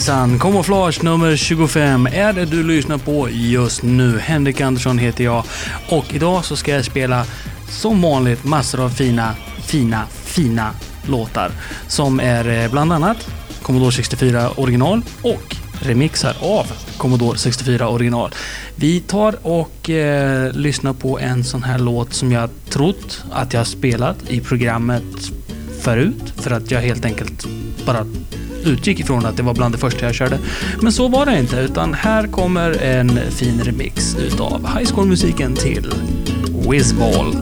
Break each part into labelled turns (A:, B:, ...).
A: Hejsan! Kamouflage nummer 25 är det du lyssnar på just nu. Henrik Andersson heter jag och idag så ska jag spela som vanligt massor av fina, fina, fina låtar som är eh, bland annat Commodore 64 original och remixar av Commodore 64 original. Vi tar och eh, lyssnar på en sån här låt som jag trott att jag spelat i programmet förut för att jag helt enkelt bara utgick ifrån att det var bland det första jag körde. Men så var det inte, utan här kommer en fin remix utav High School-musiken till Whizball.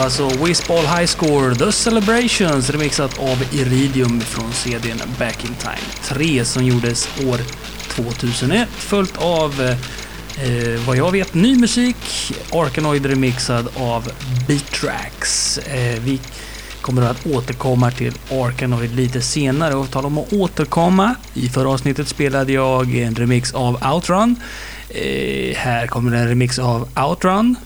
A: Alltså Whizball High Score The Celebrations remixat av Iridium från CDn Back in Time 3 som gjordes år 2001 följt av eh, vad jag vet ny musik Arkanoid remixad av Beatracks. Eh, vi kommer att återkomma till Arkanoid lite senare och tala om att återkomma. I förra avsnittet spelade jag en remix av Outrun. Eh, här kommer en remix av Outrun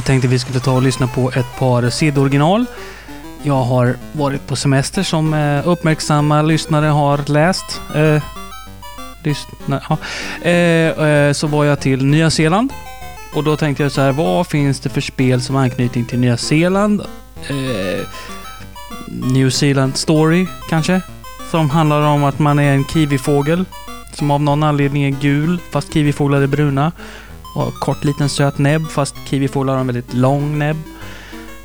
A: Jag tänkte vi skulle ta och lyssna på ett par sidoriginal. Jag har varit på semester som eh, uppmärksamma lyssnare har läst. Eh, lyssna, ja. eh, eh, så var jag till Nya Zeeland. Och då tänkte jag så här, vad finns det för spel som har anknytning till Nya Zeeland? Eh, New Zealand Story kanske? Som handlar om att man är en kiwifågel som av någon anledning är gul fast kiwifåglar är bruna. Och kort liten söt näbb fast kiwifåglar har en väldigt lång näbb.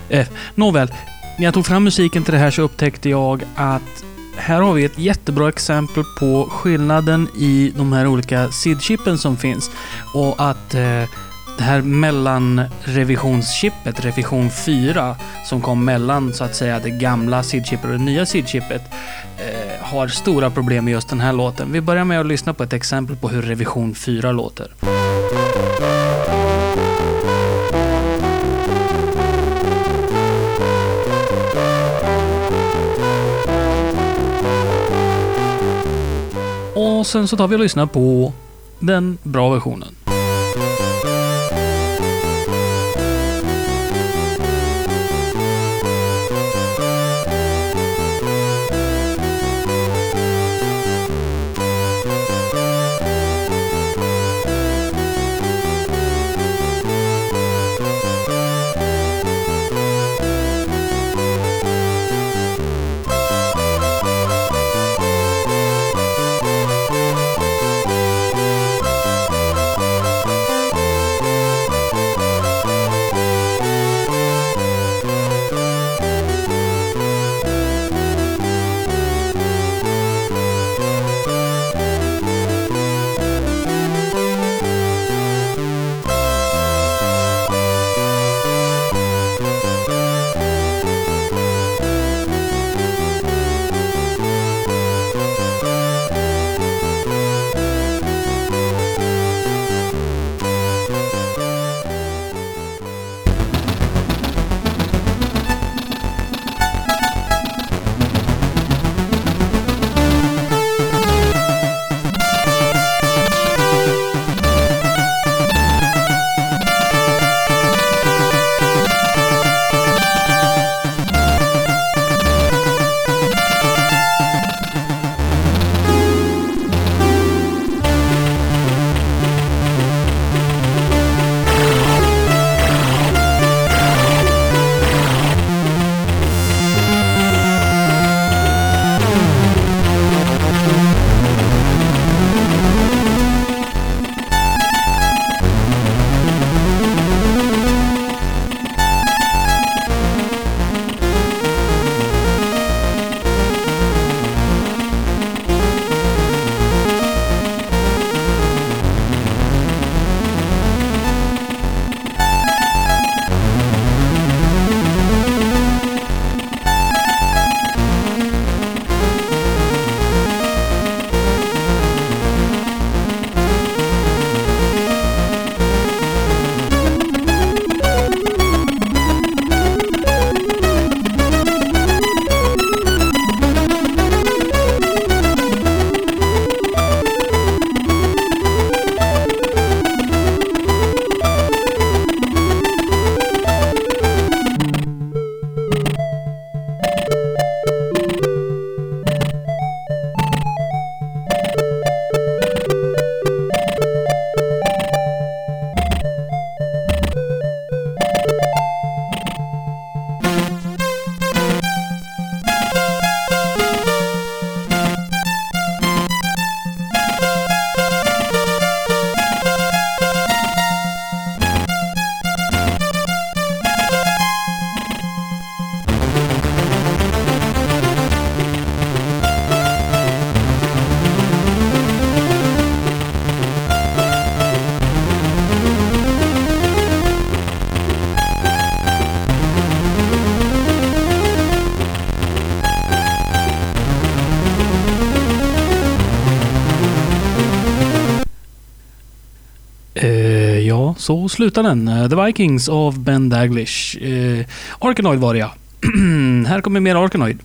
A: Eh, nåväl, när jag tog fram musiken till det här så upptäckte jag att här har vi ett jättebra exempel på skillnaden i de här olika SID-chippen som finns. Och att eh, det här mellanrevisionschippet, revision 4, som kom mellan så att säga det gamla SID-chippet och det nya SID-chippet, eh, har stora problem med just den här låten. Vi börjar med att lyssna på ett exempel på hur revision 4 låter. Och sen så tar vi och lyssnar på den bra versionen. Så slutar den. Eh, The Vikings av Ben Daglish. Eh, Arkanoid var det ja. Här kommer mer Arkanoid.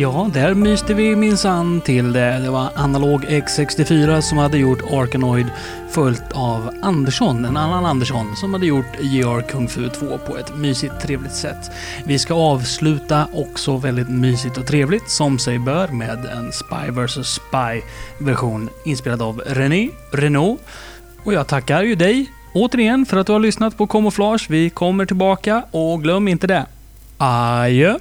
A: Ja, där myste vi minsann till det. Det var Analog X64 som hade gjort Arkanoid följt av Andersson, en annan Andersson, som hade gjort JR Kung Fu 2 på ett mysigt trevligt sätt. Vi ska avsluta också väldigt mysigt och trevligt, som sig bör, med en Spy vs Spy version inspelad av René Renault. Och jag tackar ju dig återigen för att du har lyssnat på Camouflage. Vi kommer tillbaka och glöm inte det. Adjö!